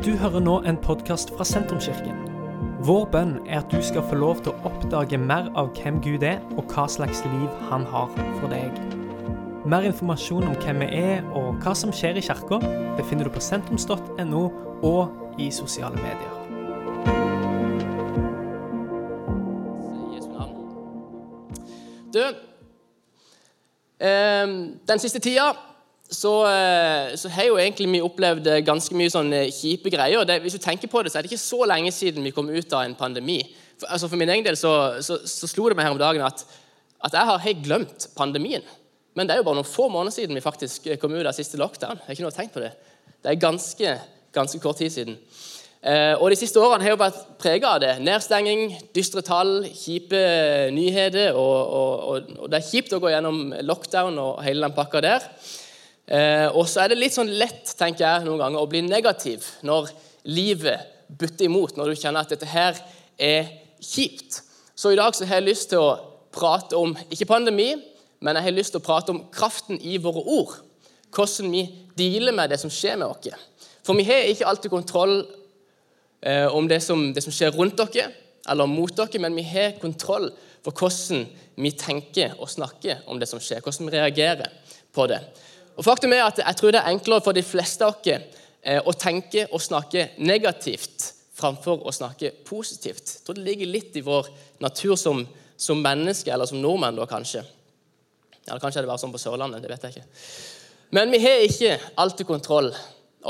Du hører nå en podkast fra Sentrumskirken. Vår bønn er at du skal få lov til å oppdage mer av hvem Gud er, og hva slags liv han har for deg. Mer informasjon om hvem vi er og hva som skjer i kirka, befinner du på sentrums.no og i sosiale medier. Du, eh, den siste tida så, eh, så har jo egentlig vi opplevd eh, ganske mye sånne kjipe greier. Det, hvis du tenker på det, så er det ikke så lenge siden vi kom ut av en pandemi. For, altså for min egen del så, så, så slo det meg her om dagen at, at jeg har helt glemt pandemien. Men det er jo bare noen få måneder siden vi faktisk kom ut av siste lockdown. Jeg har ikke noe tenkt på Det Det er ganske, ganske kort tid siden. Eh, og De siste årene har jo vært prega av det. Nedstenging, dystre tall, kjipe nyheter. Og, og, og, Det er kjipt å gå gjennom lockdown og hele den pakka der. Eh, og så er det litt sånn lett tenker jeg, noen ganger å bli negativ når livet butter imot, når du kjenner at dette her er kjipt. Så i dag så har jeg lyst til å prate om ikke pandemi, men jeg har lyst til å prate om kraften i våre ord. Hvordan vi dealer med det som skjer med oss. For vi har ikke alltid kontroll eh, om det som, det som, skjer rundt dere eller mot dere, men vi har kontroll for hvordan vi tenker og snakker om det som skjer. Hvordan vi reagerer på det. Og faktum er at Jeg tror det er enklere for de fleste av oss eh, å tenke og snakke negativt framfor å snakke positivt. Jeg tror det ligger litt i vår natur som, som menneske, eller som nordmenn, da kanskje. Eller kanskje det bare sånn på Sørlandet. det vet jeg ikke. Men vi har ikke alltid kontroll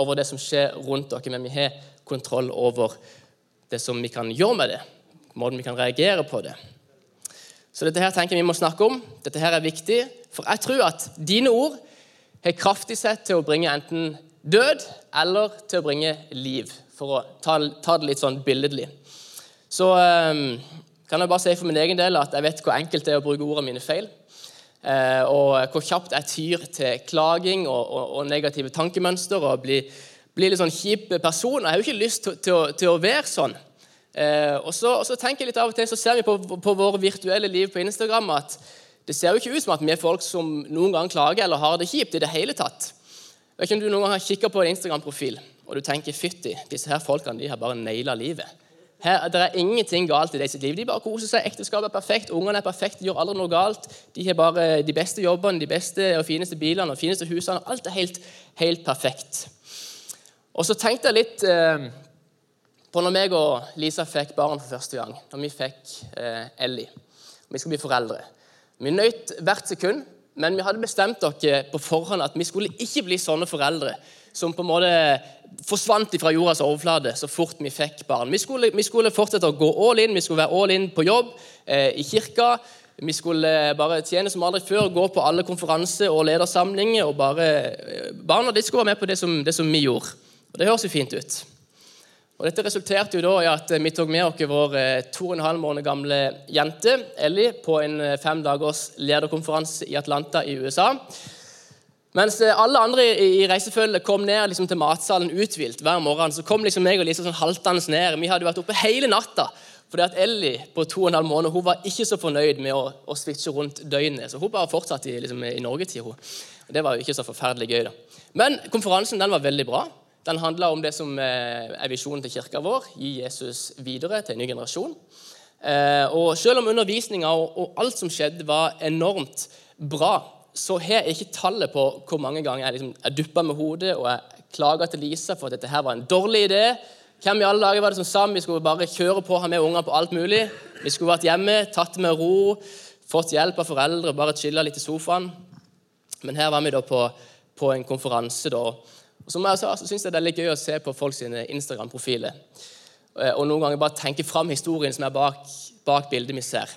over det som skjer rundt dere, men vi har kontroll over det som vi kan gjøre med det, måten vi kan reagere på det. Så dette her tenker jeg vi må snakke om. Dette her er viktig, for jeg tror at dine ord har kraftig sett til å bringe enten død eller til å bringe liv, for å ta, ta det litt sånn billedlig. Så um, kan jeg bare si for min egen del at jeg vet hvor enkelt det er å bruke ordene mine feil. Uh, og hvor kjapt jeg tyr til klaging og, og, og negative tankemønster og blir, blir litt sånn kjip person. Jeg har jo ikke lyst til, til, å, til å, være sånn. Uh, og, så, og, så, tenker jeg litt av og til, så ser vi på, på våre virtuelle liv på Instagram at det ser jo ikke ut som at vi er folk som noen gang klager eller har det kjipt. i det hele tatt. Vet ikke om du noen gang har kikka på en Instagram-profil og du tenker fytti, disse her folkene de har bare naila livet. Her, det er ingenting galt i deres liv. De bare koser seg. Ekteskapet er perfekt, ungene er perfekte, de gjør aldri noe galt. De har bare de beste jobbene, de beste og fineste bilene og fineste husene. Alt er helt, helt perfekt. Og så tenkte jeg litt eh, på når meg og Lisa fikk barn for første gang. Når vi fikk eh, Ellie. Vi skal bli foreldre. Vi nøt hvert sekund, men vi hadde bestemt oss på forhånd at vi skulle ikke bli sånne foreldre som på en måte forsvant fra jordas overflate så fort vi fikk barn. Vi skulle, vi skulle fortsette å gå all in, vi skulle være all in på jobb, eh, i kirka. Vi skulle bare tjene som aldri før, gå på alle konferanser og ledersamlinger. og bare, eh, Barna de skulle være med på det som, det som vi gjorde. Og Det høres jo fint ut. Og Dette resulterte jo da i at vi tok med oss vår eh, to og en halv måned gamle jente Ellie på en eh, fem dagers lederkonferanse i Atlanta i USA. Mens eh, alle andre i reisefølget kom ned liksom, til matsalen uthvilt hver morgen, så kom liksom meg og Lisa sånn haltende ned. Vi hadde vært oppe hele natta. Fordi at Ellie på to og en halv måned hun var ikke så fornøyd med å, å switche rundt døgnet. Så hun bare fortsatte i, liksom, i Norgetid. Det var jo ikke så forferdelig gøy. da. Men konferansen den var veldig bra. Den handler om det som eh, er visjonen til kirka vår. Gi Jesus videre til en ny generasjon. Eh, og Selv om undervisninga og alt som skjedde, var enormt bra, så har jeg ikke tallet på hvor mange ganger jeg, liksom, duppa med hodet og jeg klaga til Lisa for at dette her var en dårlig idé. Hvem i alle dager var det som sa vi skulle bare kjøre på, ha med unger på alt mulig? Vi skulle vært hjemme, tatt med ro, fått hjelp av foreldre, bare chilla litt i sofaen. Men her var vi da på, på en konferanse da, som jeg sa, så syns jeg det er litt gøy å se på folk sine Instagram-profiler. Eh, og noen ganger bare tenke fram historien som er bak, bak bildet vi ser.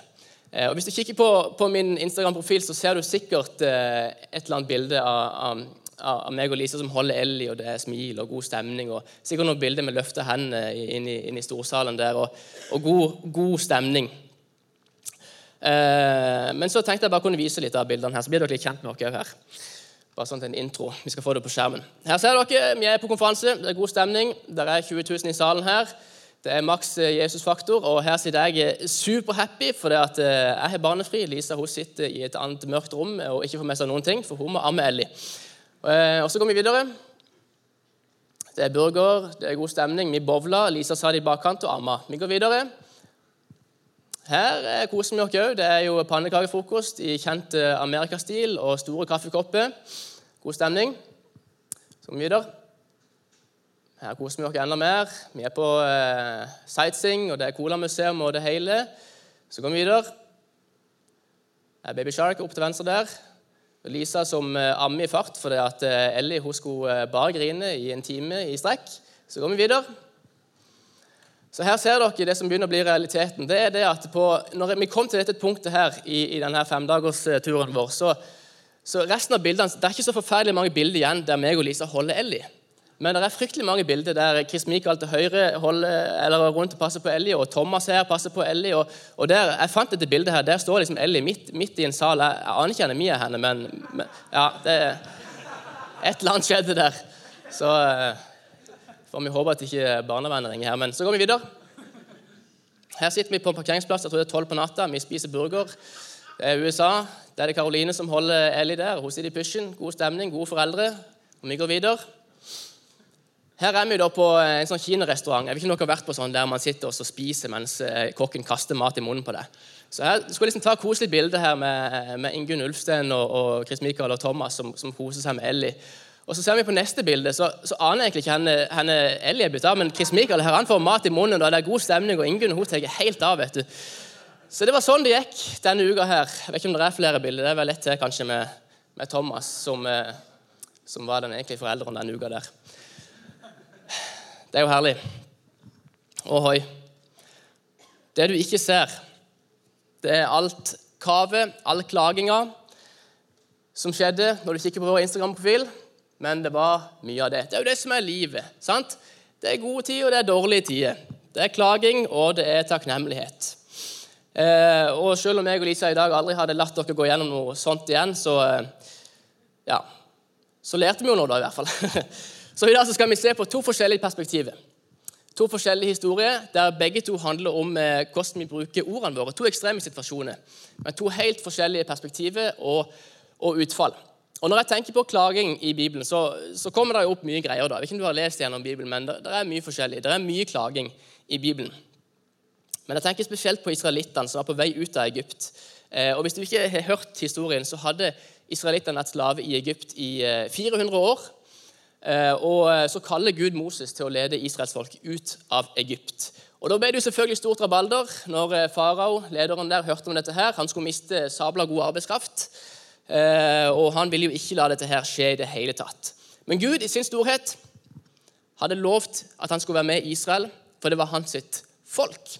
Eh, og Hvis du kikker på, på min Instagram-profil, så ser du sikkert eh, et eller annet bilde av, av, av meg og Lisa som holder Ellie, og det er smil og god stemning. og Sikkert noen bilder med løfta hendene inn, inn, i storsalen der, og, og god, god, stemning. men så tenkte jeg bare kunne vise litt av bildene her, så blir dere litt kjent med oss her. Bare sånn til en intro. Vi skal få det på skjermen. Her ser dere, Vi er på konferanse. Det er god stemning. Det er 20 000 i salen her. Det er maks eh, Jesus-faktor. Og her sitter jeg eh, superhappy fordi at eh, jeg har barnefri. Lisa hun sitter i et annet mørkt rom og ikke får med seg noen ting, for hun må amme Ellie. Og så går vi videre. Det er burger, det er god stemning. Vi bowler. Lisa satt i bakkant og amma. Vi går videre. Her er koser vi oss òg. Det er jo pannekakefrokost i kjent eh, amerikastil og store kaffekopper. God stemning. Så videre. Her koser vi oss enda mer. Vi er på eh, sightseeing, og det er Colamuseum og det hele. Så går vi videre. Det er Baby Shark opp til venstre der. Lisa som eh, ammer i fart fordi at eh, Ellie hun skulle eh, bare grine i en time i strekk. Så går vi videre. Så Her ser dere det som begynner å bli realiteten. Det er det at på, Når vi kom til dette punktet her i, i denne femdagersturen vår, så, så resten av bildene, det er ikke så forferdelig mange bilder igjen der meg og Lisa holder Ellie. Men det er fryktelig mange bilder der Chris Michael til høyre holder, eller rundt og passer på Ellie, og Thomas her passer på Ellie. Og, og der, Jeg fant dette bildet her. Der står liksom Ellie midt, midt i en sal. Jeg, jeg aner ikke hvor mye av henne, men, men ja, det, et eller annet skjedde der. Så får vi håpe at ikke barnevernet ringer her. Men så går vi videre. Her sitter vi på en parkeringsplass. Jeg tror det er tolv på natta. Vi spiser burger. Det er USA. Det er det Karoline som holder Ellie der. Hun sitter i pysjen. God stemning, gode foreldre. Og vi går videre. Her er vi da på en sånn kinarestaurant. Jeg vet ikke om dere har vært på sånn der man sitter og spiser mens eh, kokken kaster mat i munnen på deg. Så jeg skulle liksom ta et koselig bilde her med, med Ingunn Ulfsten og, og Chris Michael og Thomas som, som koser seg med Ellie. Og så ser vi på neste bilde, så, så aner jeg egentlig ikke henne, henne er blitt av, men Chris Michael her, han får mat i munnen, og det er god stemning, og Ingunn hun tar helt av. vet du. Så det var sånn det gikk denne uka her. Jeg vet ikke om det er flere bilder. Det er vel ett til kanskje med, med Thomas, som, eh, som, var den egentlige forelderen denne uka der. Det er jo herlig. Ohoi. Det du ikke ser, det er alt kavet, all klaginga som skjedde når du kikker på vår Instagram-profil. Men det var mye av det. Det er jo det som er livet. sant? Det er gode tider, og det er dårlige tider. Det er klaging, og det er takknemlighet. Eh, og selv om jeg og Lisa i dag aldri hadde latt dere gå gjennom noe sånt igjen, så eh, ja, så lærte vi jo noe, da, i hvert fall. Så I dag skal vi se på to forskjellige perspektiver. To forskjellige historier der begge to handler om eh, hvordan vi bruker ordene våre. To ekstreme situasjoner, men to helt forskjellige perspektiver og, og utfall. Og Når jeg tenker på klaging i Bibelen, så, så kommer det jo opp mye greier. da. Jeg vet ikke om du har lest gjennom Bibelen, men det, det, er mye forskjellig. Det er mye klaging i Bibelen. Men jeg tenker spesielt på israelittene som var på vei ut av Egypt. Eh, og Hvis du ikke har hørt historien, så hadde israelittene vært slave i Egypt i eh, 400 år. Eh, og eh, Så kaller Gud Moses til å lede Israels folk ut av Egypt. Og Da ble det jo selvfølgelig stort rabalder når eh, farao, lederen der, hørte om dette. her. Han skulle miste sabla god arbeidskraft, og han ville jo ikke la dette her skje i det hele tatt. Men Gud i sin storhet hadde lovt at han skulle være med Israel, for det var hans sitt folk.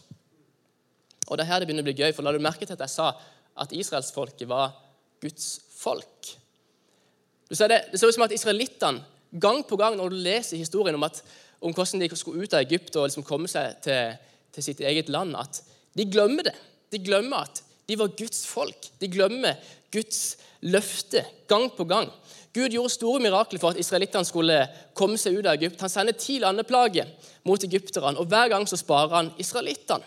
Og Det er her det begynner å bli gøy, for la du merke til at jeg sa at israelsfolket var Guds folk. Du ser Det, det ser ut som at israelittene gang på gang når du leser historien om, at, om hvordan de skulle ut av Egypt og liksom komme seg til, til, sitt eget land, at de glemmer det. De glemmer at de var Guds folk. De glemmer Guds løfte gang på gang. Gud gjorde store mirakler for at israelittene skulle komme seg ut av Egypt. Han sender ti landeplager mot egypterne, og hver gang så sparer han israelittene.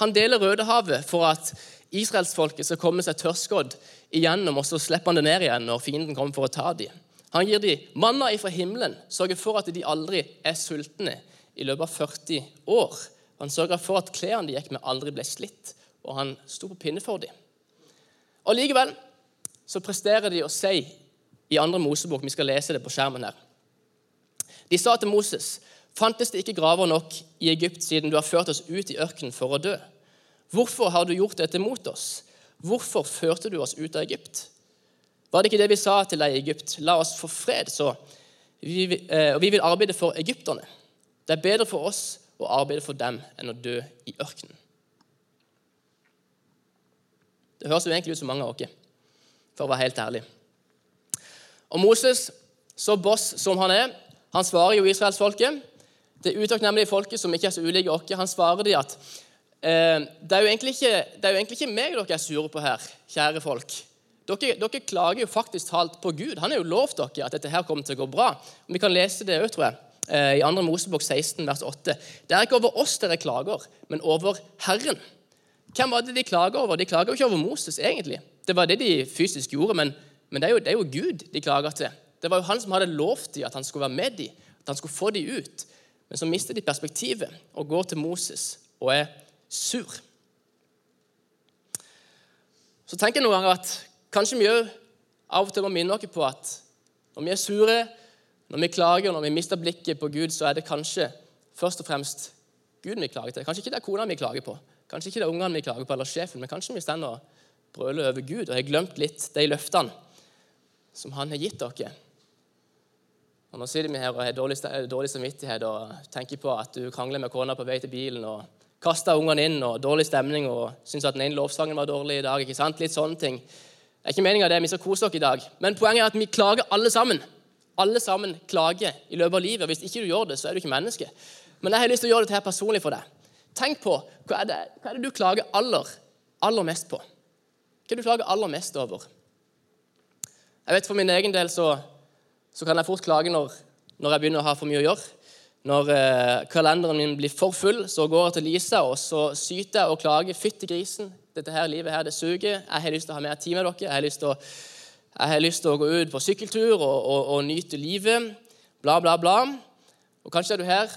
Han deler Rødehavet for at israelsfolket skal komme seg tørrskodd igjennom, og så slipper han det ned igjen når fienden kommer for å ta dem. Han gir dem manna ifra himmelen, sørger for at de aldri er sultne i løpet av 40 år. Han sørger for at klærne de gikk med, aldri ble slitt, og han sto på pinne for dem. Og Likevel så presterer de å si i andre Mosebok Vi skal lese det på skjermen her. De sa til Moses.: Fantes det ikke graver nok i Egypt siden du har ført oss ut i ørkenen for å dø? Hvorfor har du gjort dette mot oss? Hvorfor førte du oss ut av Egypt? Var det ikke det vi sa til deg i Egypt? La oss få fred, så. Vi, eh, og vi vil arbeide for egypterne. Det er bedre for oss å arbeide for dem enn å dø i ørkenen. Det høres jo egentlig ut som mange av oss, for å være helt ærlig. Og Moses, så boss som han er, han svarer jo israelsfolket. Det utakknemlige folket som ikke er så ulike oss, han svarer de at eh, det, er ikke, det er jo egentlig ikke meg dere er sure på her, kjære folk. Dere, dere, klager jo faktisk talt på Gud. Han har jo lovt dere at dette her kommer til å gå bra. Vi kan lese det òg, tror jeg, eh, i 2. Mosebok 16, vers 8. Det er ikke over oss dere klager, men over Herren. Hvem var det de klager over? De klager jo ikke over Moses, egentlig. Det var det de fysisk gjorde, men, men det, er jo, det, er jo, Gud de klager til. Det var jo han som hadde lovt dem at han skulle være med dem, at han skulle få dem ut. Men så mister de perspektivet og går til Moses og er sur. Så tenker jeg noen her at kanskje vi òg av og til må minne oss på at når vi er sure, når vi klager, når vi mister blikket på Gud, så er det kanskje først og fremst Gud vi klager til. Kanskje ikke det er kona vi klager på, kanskje ikke det er ungene vi klager på, eller sjefen, men kanskje vi står og brøler over Gud og har glemt litt de løftene som Han har gitt dere. Og Nå sitter vi her og har dårlig, dårlig samvittighet og tenker på at du krangler med kona på vei til bilen og kaster ungene inn og dårlig stemning og syns at den ene lovsangen var dårlig i dag. ikke sant? Litt sånne ting. Det er ikke meninga det. Vi skal kose oss i dag. Men poenget er at vi klager alle sammen. Alle sammen klager i løpet av livet. Hvis ikke du gjør det, så er du ikke menneske. Men jeg har lyst til å gjøre dette personlig for deg. Tenk på hva er det, hva er det du klager aller, aller mest på. Hva du klager aller mest over? Jeg vet For min egen del så, så kan jeg fort klage når, når, jeg begynner å ha for mye å gjøre. Når eh, kalenderen min blir for full, så går jeg til Lisa og så syter jeg og klager. Fytti grisen, dette her livet her, det suger. Jeg har lyst til å ha mer tid med dere. Jeg har lyst til å, lyst til å gå ut på sykkeltur og, og, og, nyte livet. Bla, bla, bla. Og Kanskje er du her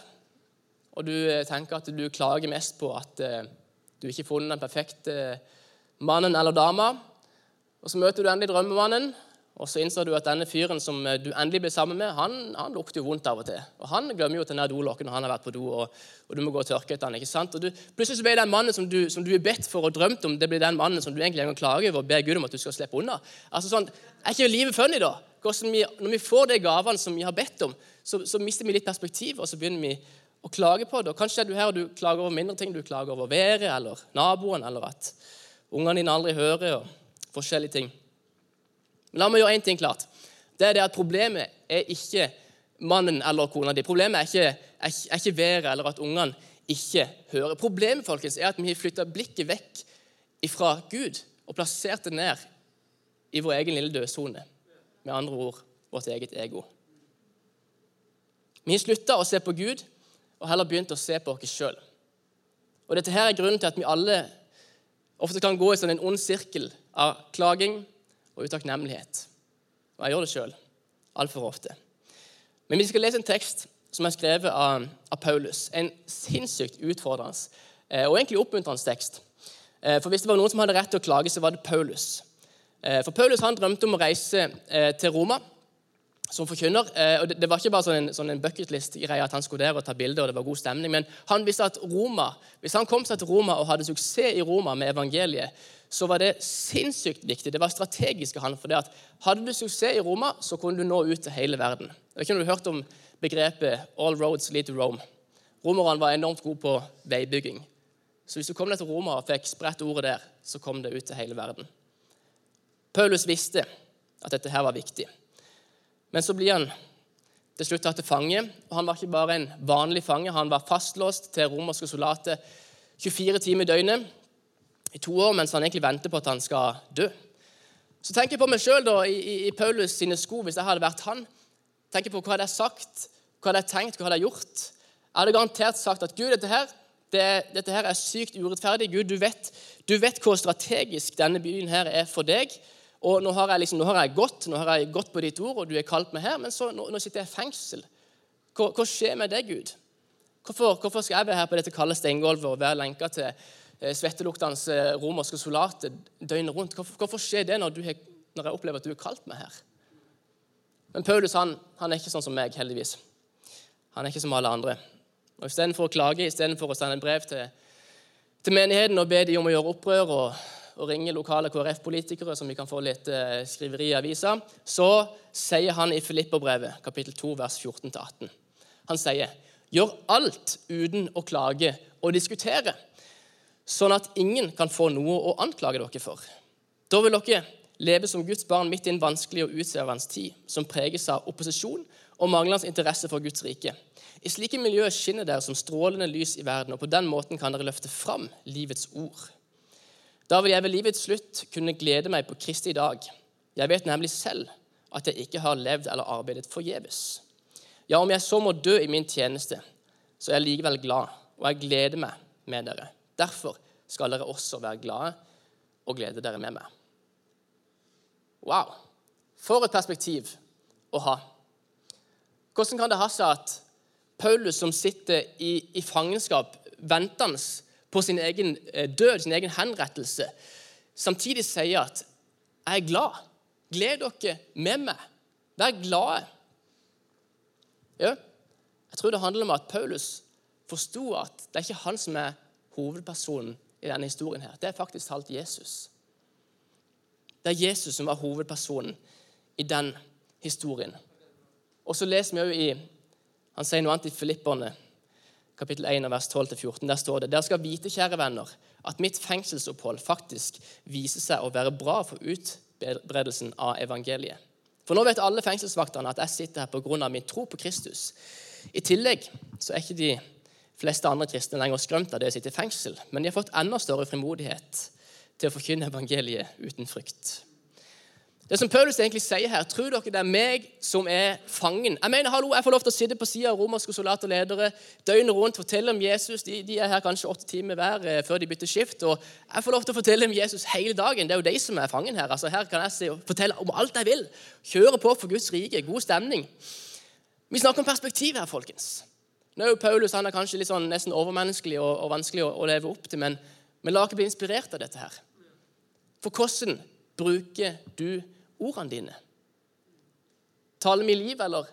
og du eh, tenker at du klager mest på at eh, du ikke har funnet den perfekte mannen eller dama. Og Så møter du endelig drømmemannen, og så innser du at denne fyren som eh, du endelig blir sammen med, han, han lukter jo vondt av og til. Og Han glemmer jo at den ned dolokket når han har vært på do, og, og, du må gå og tørke etter han, ikke sant? Og du, Plutselig så blir den mannen som du, som du er bedt for og drømt om, det blir den mannen som du egentlig en gang klager over og ber Gud om at du skal slippe unna. Altså sånn, Er ikke livet funny, da? Vi, når vi får de gavene som vi har bedt om, så, så mister vi litt perspektiv, og så begynner vi å klage på det. Og Kanskje er du her og du klager over mindre ting. Du klager over været eller naboen eller at ungene dine aldri hører, og forskjellige ting. Men la meg gjøre én ting klart. Det er det at Problemet er ikke mannen eller kona di. Problemet er ikke, er, ikke været eller at ungene ikke hører. Problemet folkens, er at vi har flytta blikket vekk fra Gud og plassert det ned i vår egen lille dødsone. Med andre ord vårt eget ego. Vi har slutta å se på Gud og heller begynt å se på oss sjøl. Dette her er grunnen til at vi alle ofte kan gå i sånn en ond sirkel av klaging og utakknemlighet. Og jeg gjør det sjøl altfor ofte. Men vi skal lese en tekst som er skrevet av, av Paulus. En sinnssykt utfordrende eh, og egentlig oppmuntrende tekst. Eh, for Hvis det var noen som hadde rett til å klage, så var det Paulus. Eh, for Paulus han drømte om å reise til Roma som forkynner. og Det var ikke bare sånn en, sånn en bucketlist-greie at han skulle der og ta bilder, og det var god stemning, men han visste at Roma, hvis han kom seg til Roma og hadde suksess i Roma med evangeliet, så var det sinnssykt viktig. Det var strategisk av han, for det at Hadde du suksess i Roma, så kunne du nå ut til hele verden. Jeg vet ikke om du har hørt om begrepet 'all roads lead to Rome'. Romerne var enormt gode på veibygging. Så hvis du kom deg til Roma og fikk spredt ordet der, så kom det ut til hele verden. Paulus visste at dette her var viktig. Men så blir han til slutt tatt til fange. og Han var ikke bare en vanlig fange, han var fastlåst til romerske soldater 24 timer i døgnet i to år, mens han egentlig venter på at han skal dø. Så tenker jeg på meg sjøl i, i, Paulus sine sko, hvis jeg hadde vært han. tenker på Hva hadde jeg sagt, hva hadde jeg tenkt, hva hadde jeg gjort? Jeg hadde garantert sagt at Gud, dette her, det, dette her er sykt urettferdig. Gud, du vet, du vet hvor strategisk denne byen her er for deg. Og nå har, liksom, nå har jeg gått nå har jeg gått på ditt ord, og du har kalt meg her, men så, nå, nå sitter jeg i fengsel. Hva, hva, skjer med deg, Gud? Hvorfor, hvorfor, skal jeg være her på dette kalde steingulvet og være lenka til Eh, svetteluktende eh, romerske soldater døgnet rundt. Hvorfor, hvorfor skjer det når, har, når, jeg opplever at du har kalt meg her? Men Paulus han, han, er ikke sånn som meg, heldigvis. Han er ikke som alle andre. Og Istedenfor å klage, istedenfor å sende en brev til, til, menigheten og be dem om å gjøre opprør og, og ringer lokale KrF-politikere, som vi kan få litt eh, skriveri i avisa, så sier han i Filipperbrevet, kapittel 2, vers 14-18 Han sier, 'Gjør alt uten å klage og diskutere.' sånn at ingen kan få noe å anklage dere for. Da vil dere leve som Guds barn midt i en vanskelig og utsvevende tid, som preges av opposisjon og manglende interesse for Guds rike. I slike miljøer skinner dere som strålende lys i verden, og på den måten kan dere løfte fram livets ord. Da vil jeg ved livets slutt kunne glede meg på Kristi dag. Jeg vet nemlig selv at jeg ikke har levd eller arbeidet forgjeves. Ja, om jeg så må dø i min tjeneste, så er jeg likevel glad, og jeg gleder meg med dere. Derfor skal dere også være glade og glede dere med meg. Wow! For et perspektiv å ha. Hvordan kan det ha seg at Paulus, som sitter i, i fangenskap, ventende på sin egen eh, død, sin egen henrettelse, samtidig sier at 'jeg er glad'. Gled dere med meg. Vær glade. Ja, jeg tror det handler om at Paulus forsto at det er ikke han som er hovedpersonen i denne historien. her. Det er faktisk talt Jesus. Det er Jesus som var hovedpersonen i den historien. Og så leser vi jo i Han sier noe annet i Filipperne, kapittel 1, vers 12-14. Der står det Dere skal vite, kjære venner, at mitt fengselsopphold faktisk viser seg å være bra for utbredelsen av evangeliet. For nå vet alle fengselsvaktene at jeg sitter her pga. min tro på Kristus. I tillegg så er ikke de fleste andre kristne lenger skrømt av det å sitte i fengsel, men de har fått enda større frimodighet til å forkynne evangeliet uten frykt. Det som Paulus egentlig sier her, tror dere det er meg som er fangen? Jeg mener, hallo, jeg får lov til å sitte på sida av romerske soldater og ledere døgnet rundt, fortelle om Jesus. De, de er her kanskje åtte timer hver eh, før de bytter skift. og Jeg får lov til å fortelle om Jesus hele dagen. Det er jo de som er fangen her. Altså, her kan jeg se, fortelle om alt jeg vil. Kjøre på for Guds rike. God stemning. Vi snakker om perspektiv her, folkens. Nå er jo Paulus han er kanskje litt sånn nesten overmenneskelig og, og vanskelig å, å, leve opp til, men, men la oss bli inspirert av dette her. For hvordan bruker du ordene dine? Taler vi liv, eller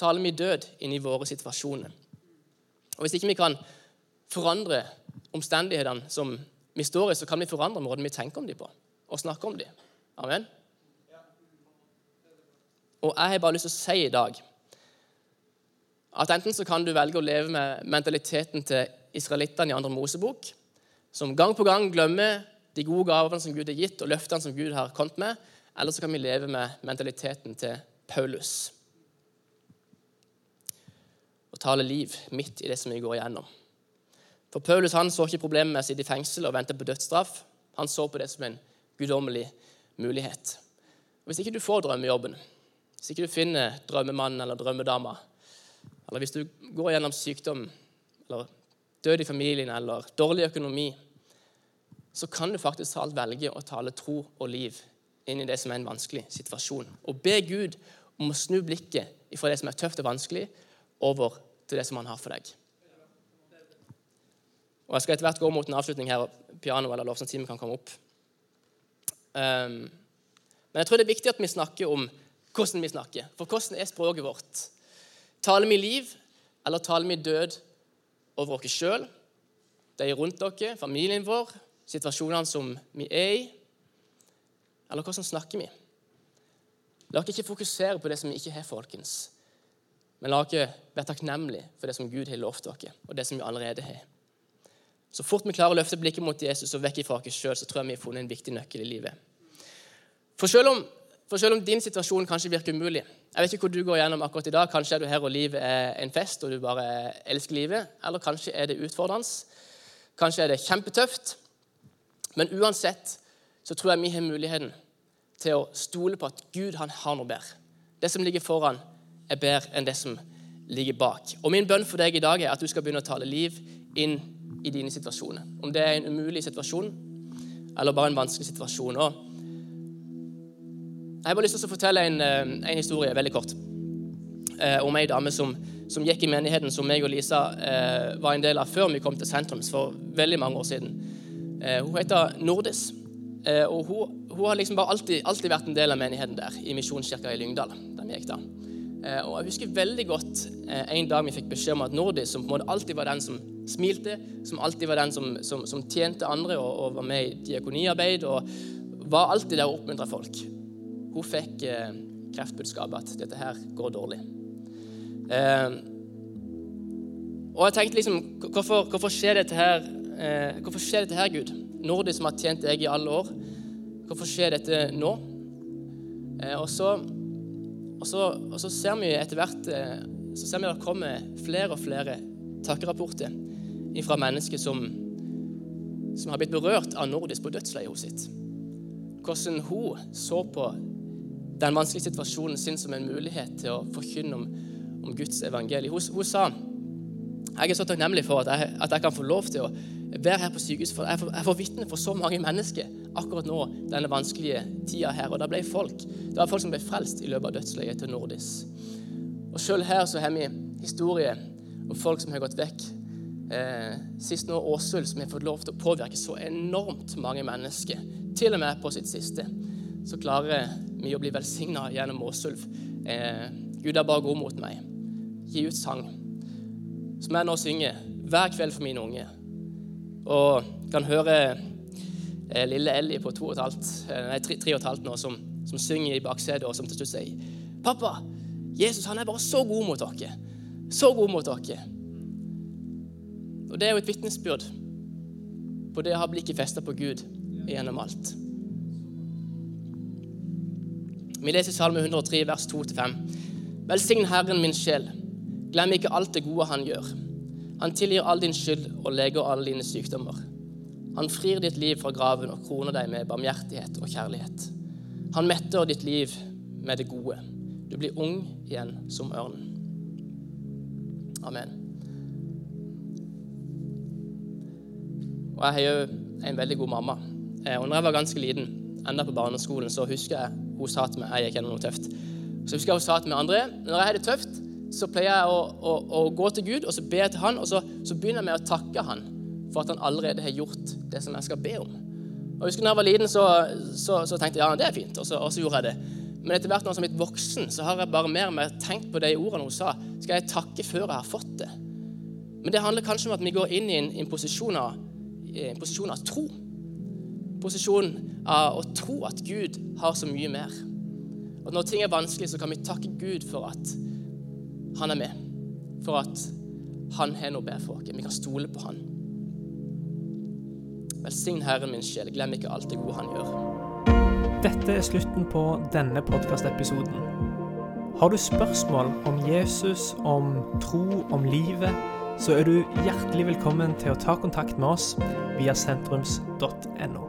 taler vi død inn i våre situasjoner? Og Hvis ikke vi kan forandre omstendighetene som vi står i, så kan vi forandre måten vi tenker om dem på, og snakker om dem. Amen. Og jeg har bare lyst til å si i dag at enten så kan du velge å leve med mentaliteten til israelittene i andre Mosebok, som gang på gang glemmer de gode gavene som Gud har gitt, og løftene som Gud har kommet med, eller så kan vi leve med mentaliteten til Paulus. Og tale liv midt i det som vi går igjennom. For Paulus han så ikke problemet med å sitte i fengsel og vente på dødsstraff. Han så på det som en guddommelig mulighet. Og Hvis ikke du får drømmejobben, hvis ikke du finner drømmemannen eller drømmedama, eller hvis du går gjennom sykdom eller død i familien eller dårlig økonomi, så kan du faktisk alt velge å tale tro og liv inn i det som er en vanskelig situasjon. Og be Gud om å snu blikket fra det som er tøft og vanskelig, over til det som han har for deg. Og Jeg skal etter hvert gå mot en avslutning her, og piano eller lovsangstime kan komme opp. Um, men jeg tror det er viktig at vi snakker om hvordan vi snakker. For hvordan er språket vårt? Taler vi liv, eller taler vi død over oss sjøl, de rundt dere, familien vår, situasjonene som vi er i? Eller hvordan snakker vi? La oss ikke fokusere på det som vi ikke har, folkens. Men la oss være takknemlige for det som Gud har lovt dere, og det som vi allerede har. Så fort vi klarer å løfte blikket mot Jesus og vekk fra oss sjøl, så tror jeg vi har funnet en viktig nøkkel i livet. For selv om for selv om din situasjon kanskje virker umulig Jeg vet ikke hvor du går gjennom akkurat i dag. Kanskje er du her og livet er en fest, og du bare elsker livet. Eller kanskje er det utfordrende. Kanskje er det kjempetøft. Men uansett så tror jeg vi har muligheten til å stole på at Gud han har noe bedre. Det som ligger foran, er bedre enn det som ligger bak. Og Min bønn for deg i dag er at du skal begynne å tale liv inn i dine situasjoner. Om det er en umulig situasjon eller bare en vanskelig situasjon. Og jeg har bare lyst til å fortelle en, eh, en historie veldig kort eh, om ei dame som, som, gikk i menigheten som meg og Lisa eh, var en del av før vi kom til sentrums for veldig mange år siden. Eh, hun heter Nordis, og hun, hun, har liksom bare alltid, alltid, vært en del av menigheten der i Misjonskirka i Lyngdal. der vi gikk da. Eh, og Jeg husker veldig godt en dag vi fikk beskjed om at Nordi, som på en måte alltid var den som smilte, som alltid var den som, som, som tjente andre og, og, var med i diakoniarbeid, og var alltid der og oppmuntra folk hun fikk eh, kreftbudskapet at dette her går dårlig. Eh, og jeg tenkte liksom Hvorfor, hvorfor skjer dette her, eh, hvorfor skjer dette her, Gud? Nordi som har tjent deg i alle år. Hvorfor skjer dette nå? Eh, og, så, og, så, og, så, ser vi etter hvert eh, så ser vi det kommer flere og flere takkerapporter fra mennesker som, som har blitt berørt av Nordis på dødsleiet sitt. Hvordan hun så på den vanskelige situasjonen sin som en mulighet til å forkynne om, om Guds evangelium. Hun, hun, sa jeg er så takknemlig for at jeg, at jeg, kan få lov til å være her på sykehuset. For jeg, får, jeg vitne for så mange mennesker akkurat nå, denne vanskelige tida her. Og det ble folk det var folk som ble frelst i løpet av dødsleiet til Nordis. Og sjøl her så har vi historie om folk som har gått vekk. Eh, sist nå Åsul, som har fått lov til å påvirke så enormt mange mennesker. Til og med på sitt siste. Så klarer vi å bli velsigna gjennom Åsulf. Eh, Gud er bare god mot meg. Gi ut sang. Som jeg nå synger hver kveld for mine unge. Og kan høre eh, lille Ellie på to og et halvt, eh, nei, tre, tre og et halvt nå, som, som synger i baksetet, og som til slutt sier Pappa, Jesus han er bare så god mot dere. Så god mot dere. Og Det er jo et vitnesbyrd på det å ha blikket festa på Gud gjennom alt. Vi leser Salme 103, vers 2-5. Velsign Herren min sjel. Glem ikke alt det gode han gjør. Han tilgir all din skyld og leger alle dine sykdommer. Han frir ditt liv fra graven og kroner deg med barmhjertighet og kjærlighet. Han metter ditt liv med det gode. Du blir ung igjen som ørnen. Amen. Og jeg har jo en veldig god mamma. Eh, og når jeg var ganske liten, enda på barneskolen, så husker jeg hun sa til meg jeg gikk gjennom noe tøft. Så husker jeg hun sa til meg André, når jeg har det tøft, så pleier jeg å, å, å gå til Gud og så be til Han, og så, så, begynner jeg med å takke Han for at Han allerede har gjort det som jeg skal be om. Og jeg husker når jeg var liten, så, så, så tenkte jeg ja, det er fint, og så, og gjorde jeg det. Men etter hvert når jeg er blitt voksen, så har jeg bare mer og mer tenkt på de ordene hun sa. Skal jeg takke før jeg har fått det? Men det handler kanskje om at vi går inn i en, en posisjon av en posisjon av tro. Posisjon av å tro at Gud har så mye mer. Og Når ting er vanskelig, så kan vi takke Gud for at han er med. For at han har noe bedre for oss. Vi kan stole på han. Velsign Herren min sjel. Glem ikke alt det gode han gjør. Dette er slutten på denne podkastepisoden. Har du spørsmål om Jesus, om tro, om livet? så er du hjertelig velkommen til å ta kontakt med oss via sentrums.no.